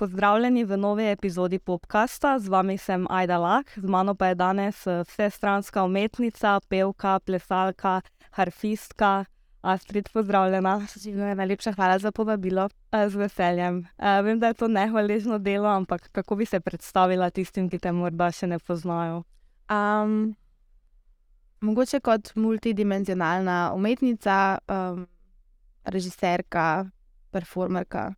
Pozdravljeni v novi epizodi podcasta, z vami sem Aida Lah, z mano pa je danes eh, vsestranska umetnica, pevka, plesalka, harfistka. Astrid, pozdravljena. Najlepša hvala za povabilo. Eh, z veseljem. Eh, vem, da je to nehvaležno delo, ampak kako bi se predstavila tistim, ki te morda še ne poznajo? Um, mogoče kot multidimenzionalna umetnica, um, režiserka, performerka,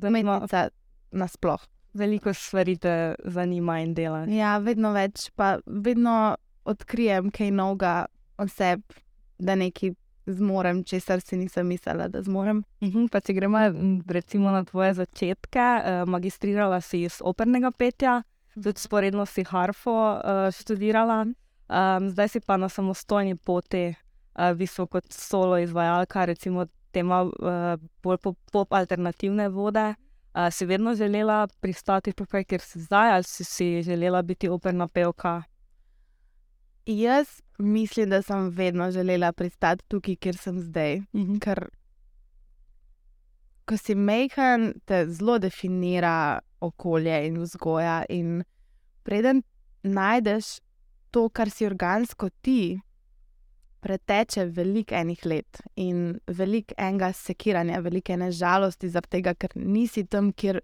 umetnica nasplošno. Veliko stvari te zanima in dela. Ja, vedno več, pa vedno odkrijem kaj novega o sebi, da nekaj zmorem, česar si nisem mislila, da zmorem. Uhum, pa če gremo recimo na tvoje začetke, eh, magistrirala si iz opernega petja, tudi sporedno si harfo eh, študirala, um, zdaj si pa na samostojni poti, eh, visoko kot solo izvajalka, recimo tema eh, bolj pop, pop alternativne vode. Uh, si vedno želela pristati tukaj, kjer si zdaj, ali si, si želela biti operna pevka? Jaz mislim, da sem vedno želela pristati tukaj, kjer sem zdaj. Mm -hmm. Ker, ko si mehen, te zelo definira okolje in vzgoja. In preden najdeš to, kar si organsko ti, preteče veliko enih let in veliko enega sekiranja, veliko ene žalosti zaradi tega, ker nisi tam, kjer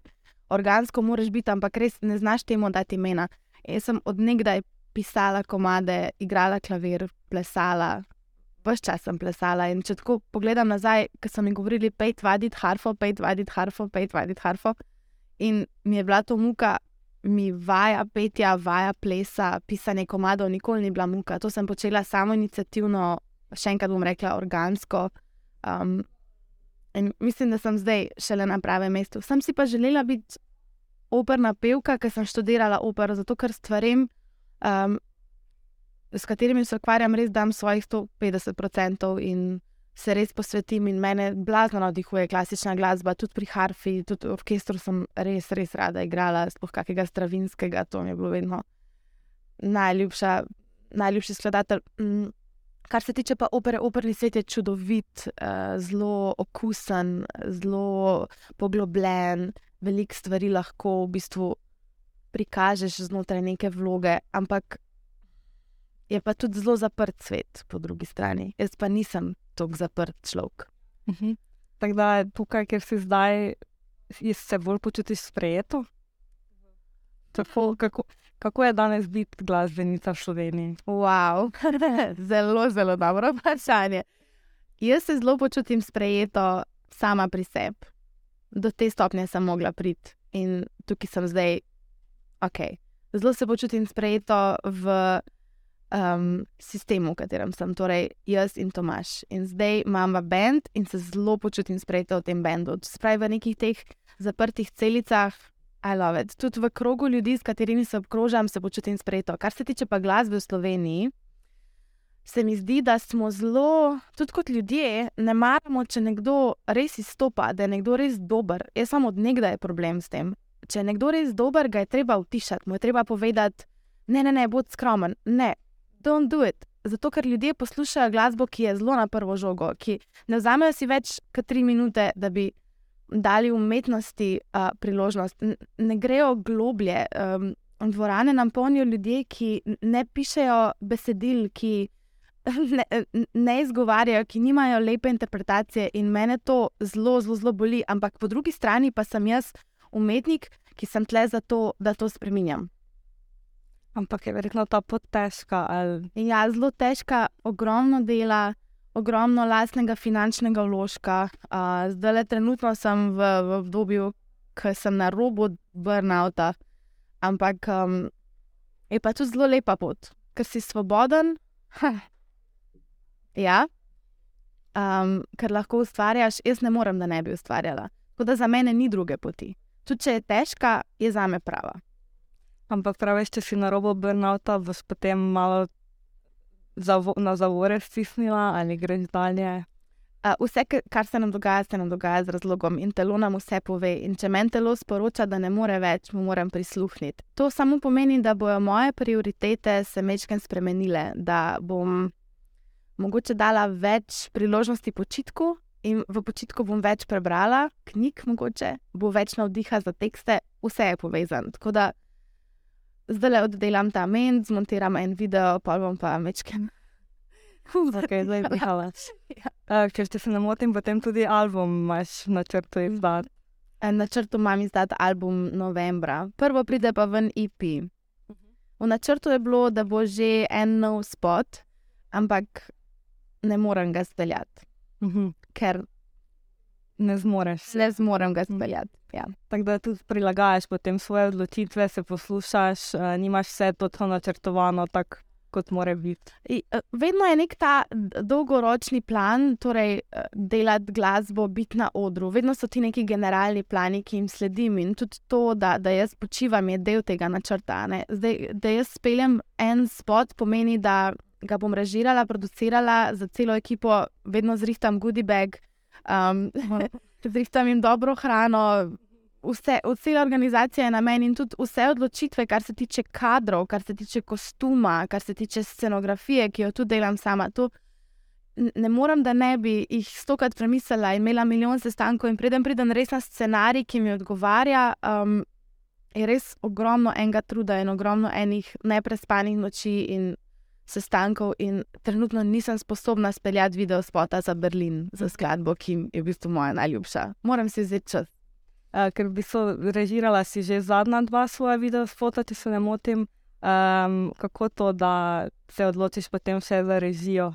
organsko moraš biti, ampak res ne znaš temu dati imena. Jaz sem odnegdaj pisala komade, igrala klavir, plesala, vse čas sem plesala. In če tako pogledam nazaj, ki so mi govorili, pej vaditi harfo, pej vaditi harfo, pej vaditi harfo. In mi je bila to muka, mi vaja petja, vaja plesa, pisanje komadov, nikoli ni bila muka. To sem počela samo inicijativno, še enkrat bom rekla, organsko. Um, in mislim, da sem zdaj šele na pravem mestu. Sem si pa želela biti operna pevka, ker sem študirala opero, zato ker stvarem, um, s katerimi se ukvarjam, res dam svojih 150% in se res posvetim. In mene blazno navdihuje klasična glasba, tudi pri harfi, tudi v orkestru sem res, res rada igrala, sploh kakega stravinskega, to mi je bilo vedno najljubša, najljubši skladatelj. Mm. Kar se tiče pa opere, operni svet je čudovit, uh, zelo okusen, zelo poglobljen, veliko stvari lahko v bistvu prikažeš znotraj neke vloge, ampak je pa tudi zelo zaprt svet po drugi strani. Jaz pa nisem tako zaprt človek. Uh -huh. Tako da tukaj, kjer si zdaj, se bolj počutiš sprejeto. Tako, kako, kako je danes biti glasbenica v Sloveniji? Wow. zelo, zelo dobro vprašanje. Jaz se zelo počutim sprejeto sama pri sebi. Do te stopnje sem mogla priti in tukaj sem zdaj, ok. Zelo se počutim sprejeto v um, sistemu, v katerem sem, torej jaz in Tomaš. In zdaj imam bend in se zelo počutim sprejeto v tem bendu. Spravi v nekih teh zaprtih celicah, I love it. Tudi v krogu ljudi, s katerimi se obkrožam, se počutim sprejeto. Kar se tiče pa glasbe v Sloveniji. Se mi zdi, da smo zelo, tudi kot ljudje, ne maramo, če nekdo res izstopa, da je nekdo res dober. Jaz samo odnegdaj je problem s tem. Če je nekdo res dober, ga je treba utišati, mu je treba povedati: ne, ne, ne, bodi skromen. Ne, don't do it. Zato, ker ljudje poslušajo glasbo, ki je zelo na prvo žogo, ki ne vzamejo si več kot tri minute, da bi dali umetnosti uh, priložnost, N ne grejo globlje. Um, dvorane nam polnijo ljudje, ki ne pišejo besedil, ki ne, ne izgovarjajo, ki nimajo lepe interpretacije in mene to zelo, zelo, zelo boli. Ampak po drugi strani pa sem jaz umetnik, ki sem tle zato, da to spremenjam. Ampak je verjetno ta pot težka. Ali... Ja, zelo težka, ogromno dela, ogromno lastnega finančnega vložka. Uh, zdaj le trenutno sem v, v obdobju, ko sem na robu burnouta. Ampak um, je pa tudi zelo lepa pot, ker si svoboden. Ha. Ja, um, ker lahko ustvarjaš, jaz ne morem, da ne bi ustvarjala. Tako da za mene ni druge poti. Tudi če je težka, je za me prava. Ampak praviš, če si na robu burnouta, boš potem malo zavo na zavore stisnila ali greš dalje. Uh, vse, kar se nam dogaja, se nam dogaja z razlogom in telo nam vse pove. In če meni telo sporoča, da ne more več, mu moram prisluhniti. To samo pomeni, da bojo moje prioritete se mečken spremenile, da bom mogoče dala več priložnosti počitku, In v počitku bom več prebrala, knjig mogoče, bo več navdiha za tekste, vse je povezano. Tako da zdaj le oddelam ta men, zmontiram en video, pa bom pa večkrat. Okay, zdaj pihala. Ja. Uh, če se ne motim, potem tudi album imaš na črtu izdati. Na črtu imam izdati album novembra, prvo pride pa ven EP. V načrtu je bilo, da bo že en nov spot, ampak ne morem ga speljati, Mhm. ker Ne zmoreš. ne zmorem ga speljati. Ja. Tako da tudi prilagajaš potem svoje odločitve, se poslušaš, uh, nimaš vse točno načrtovano, tako kot mora biti. Eh, Vedno je nek ta dolgoročni plan, torej eh, delati glasbo, biti na odru. Vedno so ti neki generalni plani, ki jim sledim. In tudi to, da, da jaz počivam, je del tega načrta. ne. Zdaj, da jaz speljem en spot, pomeni, da ga bom režirala, producirala za celo ekipo, vedno zrihtam goodie bag, um, zrihtam jim dobro hrano. Vse, cela organizacija je na meni in tudi vse odločitve, kar se tiče kadrov, kar se tiče kostuma, kar se tiče scenografije, ki jo tudi delam sama. To ne morem, da ne bi jih stokrat premislila in imela milijon sestankov in preden pridem res na scenarij, ki mi odgovarja. Um, je res ogromno enega truda in ogromno enih neprespanih noči in sestankov, in trenutno nisem sposobna speljati video spota za Berlin, za skladbo, ki je v bistvu moja najljubša. Moram si vzeti čas. Uh, ker bi so režirala si že zadnja dva svoja video spota, če se ne motim. Um, kako to, da se odločiš potem še za režijo?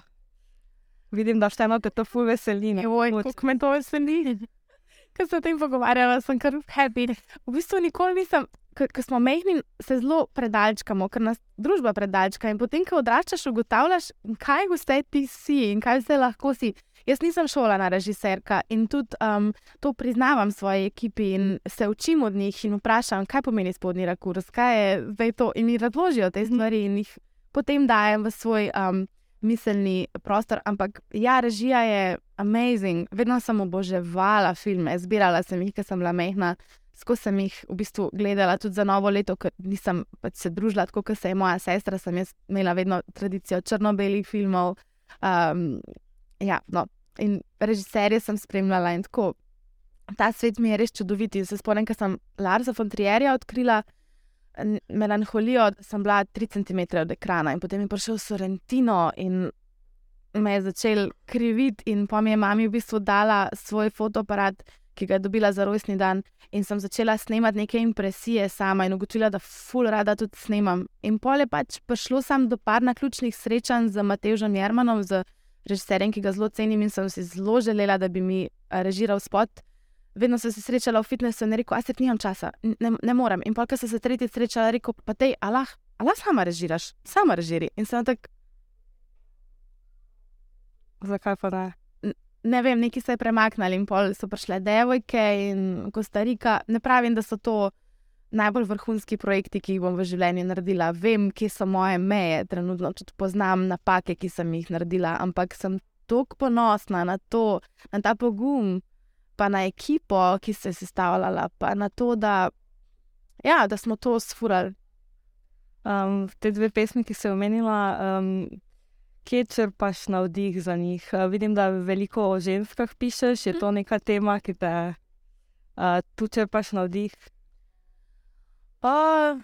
Vidim, da šteno te to ful veseli. kako me to veseli. Ko se o tem pogovarjala, sem kar happy. V bistvu nikoli nisem, ko smo mehni, se zelo predalčkamo, ker nas družba predalčka. In potem, ko odraščaš, ugotavljaš, kaj vse ti si in kaj vse lahko si. Jaz nisem šolana režiserka in tudi um, to priznavam svoji ekipi in se učim od njih in vprašam, kaj pomeni spodnji rakurs, kaj je zdaj to. In mi razložijo te stvari in jih potem dajem v svoj um, miselni prostor. Ampak ja, režija je amazing. Vedno sem oboževala filme, zbirala sem jih, ker sem bila mehna. Skozi sem jih v bistvu gledala tudi za novo leto, ker nisem pač se družila tako, kot se je moja sestra. Sem jaz imela vedno tradicijo črno-belih filmov. Um, ja, no. In režiserje sem spremljala in tako. Ta svet mi je res čudovit. In se spomnim, ko sem Larsa von Trierja odkrila melanholijo, sem bila 3 cm od ekrana in potem je prišel Sorrentino in me je začel kriviti, in pa mi je mami v bistvu dala svoj fotoaparat, ki ga je dobila za rojstni dan, in sem začela snemati neke impresije sama in ugotovila, da ful rada tudi snemam. In pol je pač prišlo sam do par naključnih srečanj z Matežem Jermanom, z režiserjem, ki ga zelo cenim in sem si zelo želela, da bi mi eh, režiral spot. Vedno sem se srečala v fitnessu in rekel, a se nimam časa, ne, ne morem. In pa, ko sem se tretjič srečala, rekel, pa te, alah, alah, sama režiraš, sama režiri. In sem tako, Zakaj pa ne? Ne vem, neki se je premaknili in pol so prišle Devojke in Kostarika. Ne pravim, da so to najbolj vrhunski projekti, ki jih bom v življenju naredila. Vem, kje so moje meje, trenutno tudi poznam napake, ki sem jih naredila, ampak sem tako ponosna na to, na ta pogum, pa na ekipo, ki se je sestavljala, pa na to, da, ja, da smo to sfurali. Um, te dve pesmi, ki si omenila, um, kje črpaš navdih za njih? Uh, vidim, da veliko o ženskah pišeš, je to neka tema, ki te uh, tu črpaš navdih. Uh,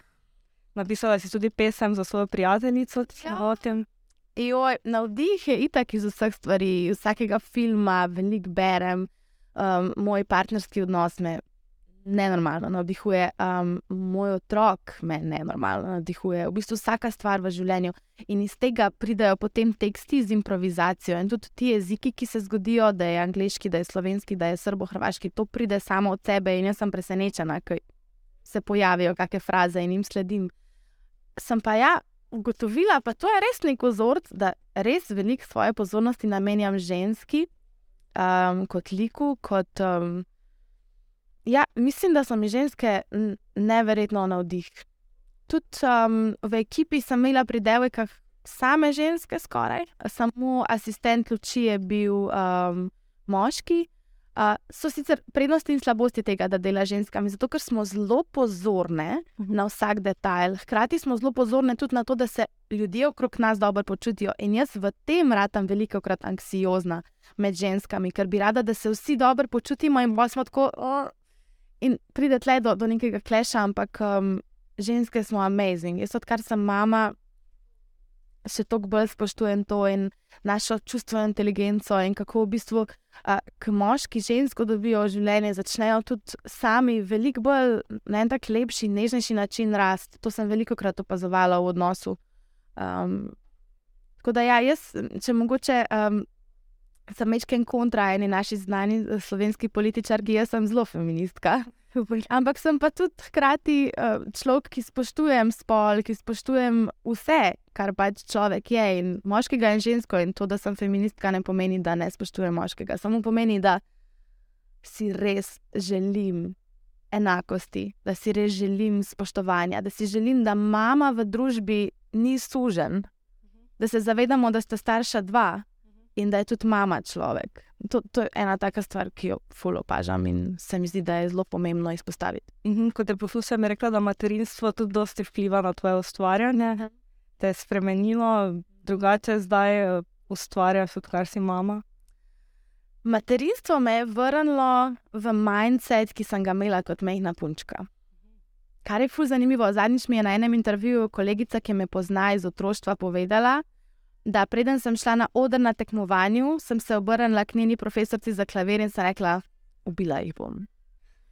Napisala si tudi pesem za svojo prijateljico, se ne Ja. motim. Joj, navdih je itak iz vseh stvari, iz vsakega filma, veliko berem. Um, moj partnerski odnos me nenormalno navdihuje, um, moj otrok me nenormalno navdihuje. V bistvu vsaka stvar v življenju. In iz tega pridejo potem teksti z improvizacijo. In tudi ti jeziki, ki se zgodijo, da je angliški, da je slovenski, da je srbo-hrvaški, to pride samo od sebe in jaz sem presenečena, ko se pojavijo kakšne fraze in jim sledim. Sem pa ja, ugotovila, pa to je res nek vzorc, da res veliko svoje pozornosti namenjam ženski, um, kot liku. Kot, um, ja, mislim, da so mi ženske neverjetno navdih. Tudi um, v ekipi sem imela pri devojkah same ženske, skoraj, samo asistent luči je bil um, moški. Uh, so sicer prednosti in slabosti tega, da dela ženskami, zato ker smo zelo pozorne Mhm. na vsak detajl. Hkrati smo zelo pozorne tudi na to, da se ljudje okrog nas dobro počutijo. In jaz v tem ratam veliko krat anksiozna med ženskami, ker bi rada, da se vsi dobro počutimo in bolj smo tako. In pride tle do, do nekega kleša, ampak um, ženske smo amazing. Jaz, odkar sem mama, še toliko bolj spoštujem to in našo čustveno inteligenco in kako v bistvu. Uh, Ko moški žensko dobijo življenje, začnejo tudi sami veliko bolj na en tak lepši, nežnejši način rasti. To sem veliko krat opazovala v odnosu. Um, tako da, ja, jaz, če mogoče um, sem mečken kontra eni naši znani eh, slovenski političarki, jaz sem zelo feministka. Ampak sem pa tudi hkrati uh, človek, ki spoštujem spol, ki spoštujem vse, kar pač človek je, in moškega in žensko. In to, da sem feministka, ne pomeni, da ne spoštujem moškega. Samo pomeni, da si res želim enakosti, da si res želim spoštovanja, da si želim, da mama v družbi ni sužen, da se zavedamo, da sta starša dva in da je tudi mama človek. To, to je ena taka stvar, ki jo ful opažam in se mi zdi, da je zelo pomembno izpostaviti. Mhm, Ko te poslušam, je rekla, da materinstvo tudi dosti vpliva na tvoje ustvarjanje. Te je spremenilo, drugače zdaj ustvarjaš, odkar si mama. Materinstvo me je vrnilo v mindset, ki sem ga imela kot mehna punčka. Kar je ful zanimivo, zadnjič mi je na enem intervjuju kolegica, ki me pozna iz otroštva, povedala, da preden sem šla na oder na tekmovanju, sem se obrnila k njeni profesorici za klavir in sem rekla: Ubila jih bom.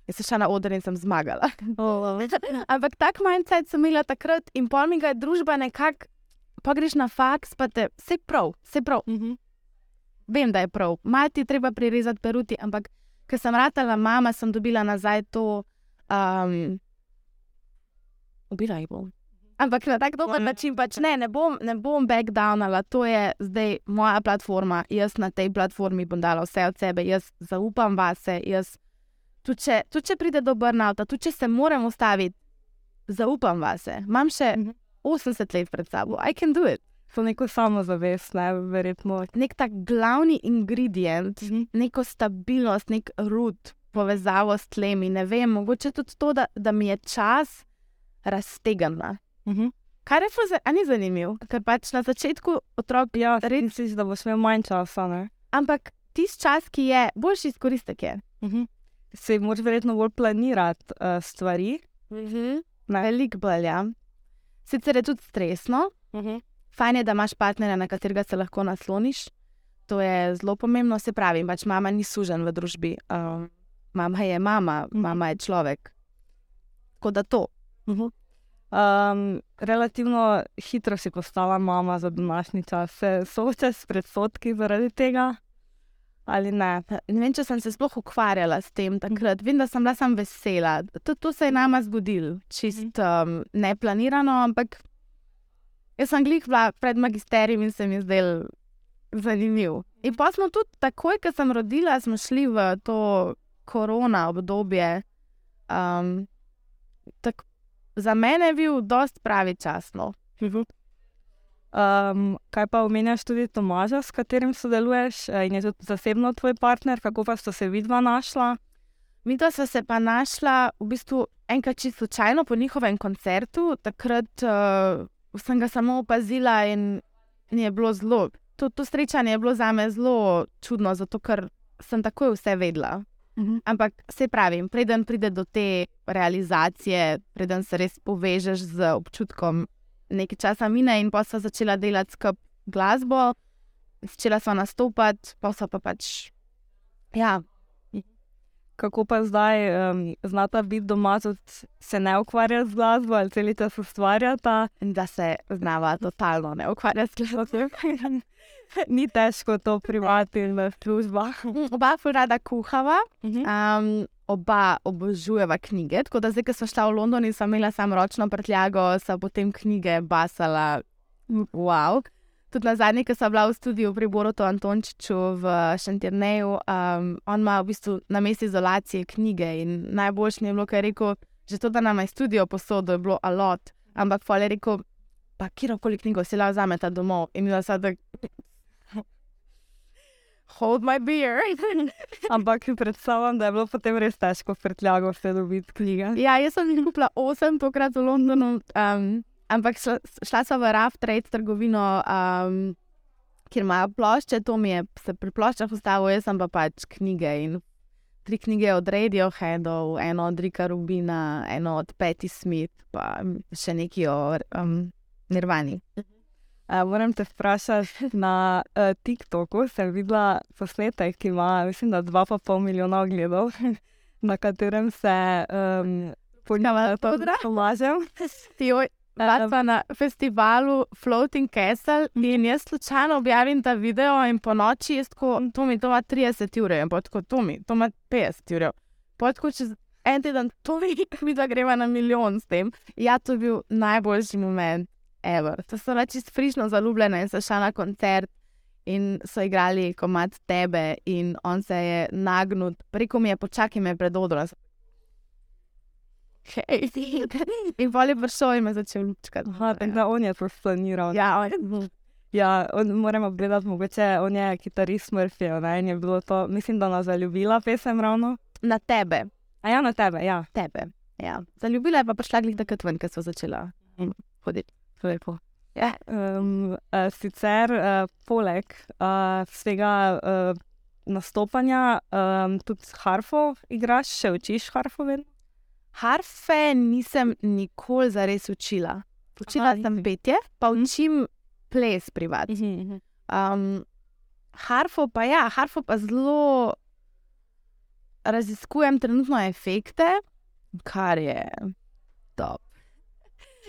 Jaz sem šla na oder in sem zmagala. Ampak tak mindset sem imela takrat in pol mi ga je družba nekako, pa greš na faks, pa te vse prav, vse prav. Mhm. Vem, da je prav, malo ti treba prirezati peruti, ampak ker sem ratala mama, sem dobila nazaj to. Um, ubila jih bom. Ampak na tak dober način pač ne, ne bom, ne bom backdownala, to je zdaj moja platforma, jaz na tej platformi bom dala vse od sebe, jaz zaupam vase, jaz. Tudi če, tudi če pride do burnouta, tudi če se moram ustaviti, zaupam vase. Imam še Mhm. 80 let pred sabo, I can do it. To neko samozavest, ne, verjetno. Nek tak glavni ingredient, Mhm. neko stabilnost, nek rud, povezavo s tlemi. Ne vem, mogoče tudi to, da, da mi je čas raztegnjen. Mhm. Kar je a ni zanimivo, ker pač na začetku otrok, Ja, Res- misliš, da boš imel manj časa. Ne? ampak tisti čas, ki je boljši izkoristek je. Mhm. Se moraš verjetno bolj planirati uh, stvari. Mhm. Ne. Veliko bolj, ja. Sicer je tudi stresno, Mhm. fajn je, da imaš partnerja, na katerega se lahko nasloniš. To je zelo pomembno, se pravi, pač mama ni sužen v družbi. Um, mama je mama, Mhm. mama je človek. Tako da to. Mhm. Um, relativno hitro si postala mama za današnji čas. Se soočaš s predsodki zaradi tega? Ali ne? Ne vem, če sem se sploh ukvarjala s tem takrat. Vem, da sem bila sam vesela. To, to se je nama zgodilo, čist um, neplanirano, ampak jaz sem glih bila pred magisterijem in se mi je zdel zanimiv. In pa smo tudi takoj, ko sem rodila, smo šli v to korona obdobje. Um, za mene je bil dost pravi čas. No. Um, kaj pa omenjaš tudi Tomaža, s katerim sodeluješ eh, in je tudi zasebno tvoj partner, kako pa sta se vidva našla? Mi dva sva se pa našla v bistvu enkrat čisto slučajno po njihovem koncertu. Takrat uh, sem ga samo opazila in mi je bilo zelo. To, to srečanje je bilo za me zelo čudno, zato ker sem takoj vse vedela. Mhm. Ampak se pravi, preden pride do te realizacije, preden se res povežeš z občutkom, nekaj časa mine in pa sva začela delati skupaj glasbo, začela sva nastopati, pa sva pa pač. Ja, Kako pa zdaj um, znata biti doma, tudi se ne ukvarja z glasbo ali cel čas ustvarjata? da se znava totalno ne ukvarjati s glasbo. Ni težko to privati v službah. Oba rada kuhava, um, oba obožujeva knjige. Tako da zdaj, ko smo šla v London in sem imela samo ročno prtljago, sem potem knjige basala. Wow. Tudi na zadnji, ko sem bila v studiu pri Borotu Antončiču v Šentirneju, um, on ima v bistvu na mestu izolacije knjige in najboljši mi je bilo, ker je rekel, že to, da nam je studio posodil, je bilo alot. Ampak pa je rekel, pa kjerkoli knjigo si lahko vzamete domov in mi je tako. Hold my beer. Ampak predstavljam, da je bilo potem res težko prtljago vse dobiti knjige. ja, jaz sem jih kupila osem tokrat v Londonu, um, ampak šla, šla sem v Rough Trade trgovino, um, kjer imajo plošče, to mi je se pri ploščah ustavilo, jaz sem pa pač knjige in tri knjige od Radioheadov, eno od Rika Rubina, eno od Patti Smith, pa še nekaj o um, Nirvani. Uh, moram te vprašati, na uh, TikToku sem videla posnetek, ki ima, mislim, da 2,5 milijona ogledov, na katerem se um, Ponavadi to pomažem. Joj, Bila pa na festivalu Floating Castle in jaz slučajno objavim ta video in po noči jaz tako, to mi to ima 30 ur, in tako to mi, to ima 50 ur. Potko čez en teden, to mi, mi da greva na milijon s tem. Ja, to je bil najboljši moment ever. To so reči frišno zaljubljene in so šla na koncert in so igrali komat tebe in on se je nagnil, preko mi je počakaj me pred odrom. Hej, in bolje prišel in me začel lučkati. Aha, tako da on je to splaniral. Ja, on, Ja, on, moramo gledati, mogoče on je kitarist Murphy, ne, in je bilo to, mislim, da nas zaljubila pesem ravno. na tebe, A ja, na tebe, ja. tebe. Ja. Zaljubila je pa prišla glih takrat ven, ker so začela mm, hoditi. Lepo. Ja. Um, sicer, uh, poleg uh, vsega uh, nastopanja, um, tudi s harfo igraš, še učiš harfo vedno? Harfe nisem nikoli zares učila. Učila Aha, sem nisi. petje, pa učim ples privat. Mhm. Um, harfo pa ja, harfo pa zelo raziskujem trenutno efekte, kar je top.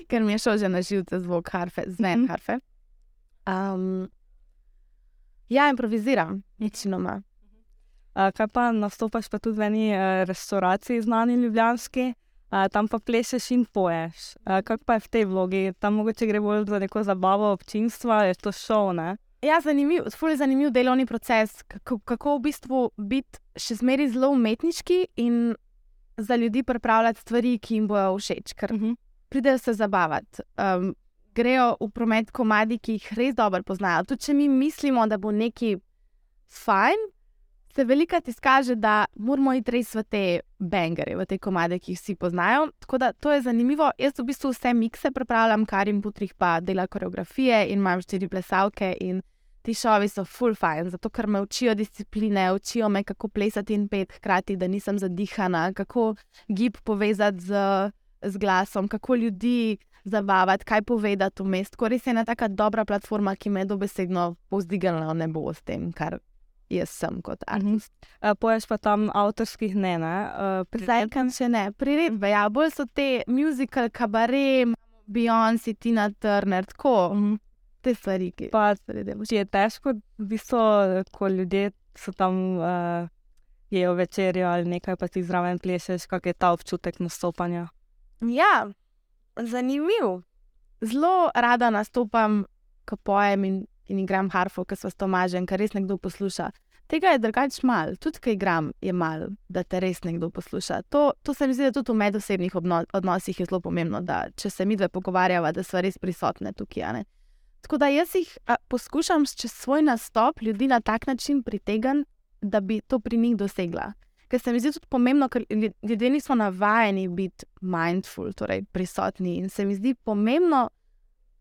Ker mi je šel že na živce zvok harfe, zven Mhm. harfe. Um, ja, improviziram, večinoma. Uh, kaj pa nastopaš pa tudi v eni uh, restauraciji, znani ljubljanski, uh, tam pa plešeš in poješ. Uh, kaj pa je v tej vlogi? Tam mogoče gre bolj za neko zabavo občinstva, je to šov, ne? Ja, zanimiv, je zanimiv delovni proces, kako, kako v bistvu biti še zmeraj zelo umetniški in za ljudi pripravljati stvari, ki jim bojo všeč, ker Mhm. Pridejo se zabavati. Um, grejo v promet komadi, ki jih res dobro poznajo. Tudi če mi mislimo, da bo neki fajn, se velikokrat izkaže, da moramo iti res v te bangere, v te komade, ki jih vsi poznajo. Tako da to je zanimivo. Jaz v bistvu vse mikse pripravljam, kar jim putrih pa dela koreografije in imam štiri plesalke. Ti šovi so full fajn, zato ker me učijo discipline, učijo me, kako plesati in pet, hkrati, da nisem zadihana, kako gib povezati z, z glasom, kako ljudi zabavati, kaj povedati vmes. Tako res je ena taka dobra platforma, ki me dobesedno povzdignila v nebo s tem, kar jaz sem kot artist. Uh, poješ pa tam avtorskih ne, ne? Uh, Zdaj, kam še ne, priredbe, ja, bolj so te muzikal, kabare, Beyoncé, Tina Turner, tako Mhm. te stvari, ki Pa je težko, v bistvu, ko ljudje so tam uh, jejo večerjo ali nekaj, pa ti zraven plešeš, kak je ta občutek nastopanja. Ja, zanimiv. Zelo rada nastopam, ko pojem in, in igram harfo, ki so s Tomažem, kar res nekdo posluša. Tega je drugače malo, tudi ko igram, je malo, da te res nekdo posluša. To, to se mi zdi, da tudi v medosebnih odnosih je zelo pomembno, da če se mi dve pogovarjava, da smo res prisotne tukaj. Tako da jaz jih a, poskušam čez svoj nastop ljudi na tak način pritegniti, da bi to pri njih dosegla. Ker se mi zdi tudi pomembno, ker lju- ljudje niso navajeni biti mindful, torej prisotni. In se mi zdi pomembno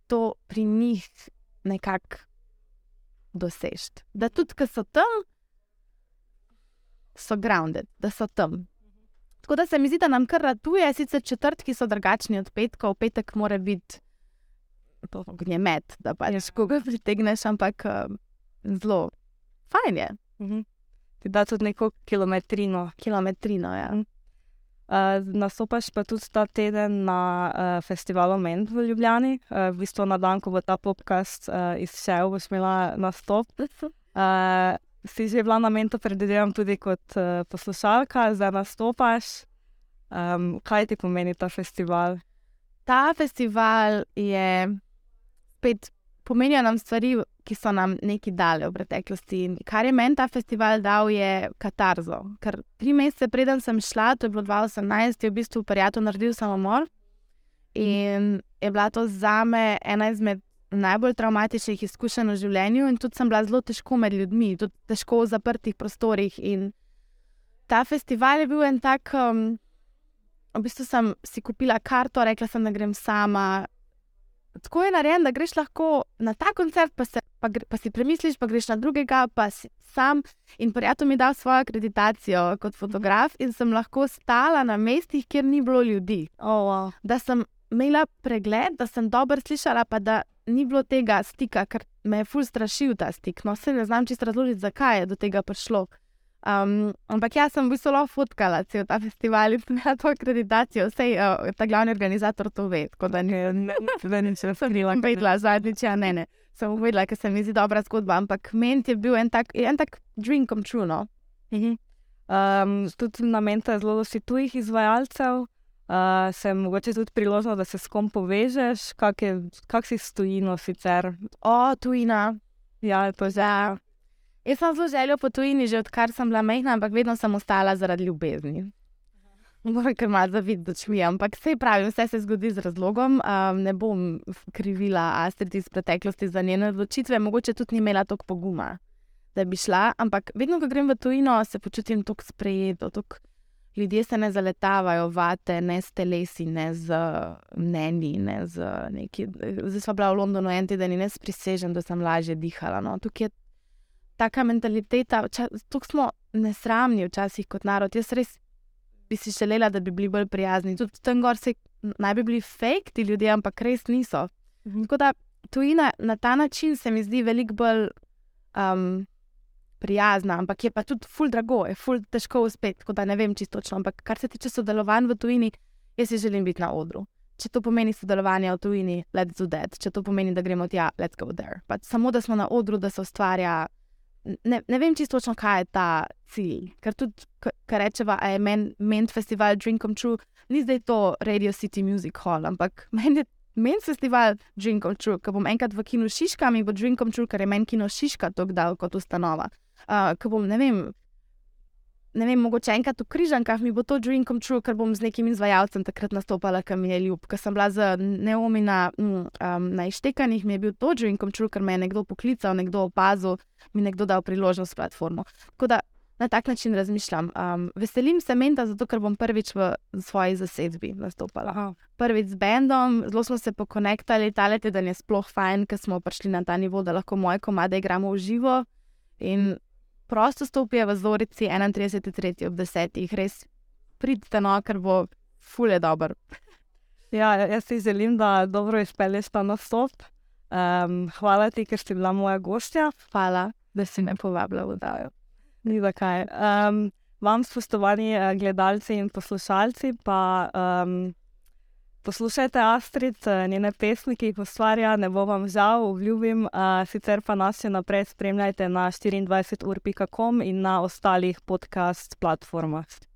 to pri njih nekako doseči. Da tudi, ko so tam, so grounded, da so tam. Tako da se mi zdi, da nam kar ratuje, sicer četrtki so drugačni od petkov, petek mora biti to ognjemet, da pač koga pritegneš, ampak um, zelo fajn je, Mhm. Ti da tudi neko kilometrino. kilometrino. Ja. Uh, nastopaš pa tudi ta teden na uh, festivalu Ment v Ljubljani, uh, v bistvu na dan, ko bo ta podcast uh, izšel, boš imela nastop. Uh, si že bila na Mentu, predvidevam tudi kot uh, poslušalka, zdaj nastopaš. Um, kaj ti pomeni ta festival? Ta festival je spet pomenijo nam stvari, ki so nam nekaj dale v preteklosti. In kar je meni ta festival dal, je katarzo. Ker tri mesece preden sem šla, to je bilo 2018, je v bistvu prijatelj naredil samomor. In je bila to za me ena izmed najbolj traumatičnih izkušenj v življenju in tudi sem bila zelo težko med ljudmi, tudi težko v zaprtih prostorih. In ta festival je bil en tak. Um, v bistvu sem si kupila karto, rekla sem, da grem sama. Tako je narejen, da greš lahko na ta koncert, pa, se, pa, pa si premisliš, pa greš na drugega, pa si sam. In prijatelj mi je dal svojo akreditacijo kot fotograf in sem lahko stala na mestih, kjer ni bilo ljudi. Oh, wow. Da sem imela pregled, da sem dobro slišala, pa da ni bilo tega stika, ker me je ful strašil ta stik. No, se ne znam čisto razložiti, zakaj je do tega prišlo. Um, ampak jaz sem v bistvu lahko fotkala cel ta festival in imela to akreditacijo, vse uh, ta glavni organizator to ve. Tako da ne, ne, ne, če sem bila vedela zadnjič, ja, ne, ne. Sem uvedla, ker se mi zdi dobra zgodba, ampak meni je bil en tak, en tak dream come true. No? Mhm. Um, tudi na meni je zelo dosti tujih izvajalcev. Uh, sem mogoče tudi priložnost, da se s kom povežeš, kak, je, kak si stojino sicer. O, tujina. Ja, to je. Jaz sem zelo želel po tujini, že odkar sem bila mehna, ampak vedno sem ostala zaradi ljubezni. Moram kar malo zavideti očmi, ampak vse pravi, vse se zgodi z razlogom. Um, ne bom krivila Astrid iz preteklosti za njene odločitve, mogoče tudi ni imela toliko poguma, da bi šla. Ampak vedno, ko grem v tujino, se počutim tako sprejeto. Tok ljudje se ne zaletavajo vate, ne s telesi, ne z mnenji, ne z neki. Zdaj smo bila v Londonu en teden in jaz prisežem, da sem lažje dihala. No. Tukaj je taka mentaliteta, tako smo nesramni včasih kot narod. Jaz res bi si želela, da bi bili bolj prijazni. Tudi tam gor se naj bi bili fake ti ljudje, ampak res niso. Mhm. Tako da tujina na ta način se mi zdi veliko bolj um, prijazna, ampak je pa tudi ful drago, je ful težko uspeti. Tako da ne vem čisto točno. Ampak kar se tiče sodelovanj v tujini, jaz si želim biti na odru. Če to pomeni sodelovanje v tujini, let's do that. Če to pomeni, da gremo tja, let's go there. Pa samo da smo na odru, da se ustvarja ne, ne vem čisto, kaj je ta cilj. Ker tudi, kar rečeva, je meni men festival Drink Come True, ni zdaj to Radio City Music Hall, ampak meni je men festival Drink Come True, ker bom enkrat v kinu Šiška, mi bo Drink Come True, ker je meni kino Šiška tako dal kot ustanova. Uh, ker bom, ne vem. Ne vem, mogoče enkrat v križankah mi bo to dream come true, ker bom z nekim izvajalcem takrat nastopala, ki mi je ljub. Ker sem bila z neomi na, um, na ištekanjih, mi je bil to dream come true, ker me je nekdo poklical, nekdo opazil, mi je nekdo dal priložnost platformo. Tako da na tak način razmišljam. Um, veselim se menta, zato ker bom prvič v svoji zasedbi nastopala. Aha. Prvič z bendom, zelo smo se pokonektali, ta let, da je sploh fajn, ker smo prišli na ta nivo, da lahko moje komade igramo v živo. In prosto stopijo v Zorici 31.3. ob 10. res pridite, no, ker bo fulje dobro. Ja, jaz si želim, da dobro izpelješ ta nastop. Um, hvala ti, ker si bila moja gostja. Hvala, da si me povabila v Dajo. Ni zakaj. Um, vam, spoštovani eh, gledalci in poslušalci, pa um, poslušajte Astrid, eh, njene pesmi, ki jih ustvarja, ne bo vam žal, obljubim. Uh, sicer pa nas še naprej spremljajte na 24ur.com in na ostalih podcast platformah.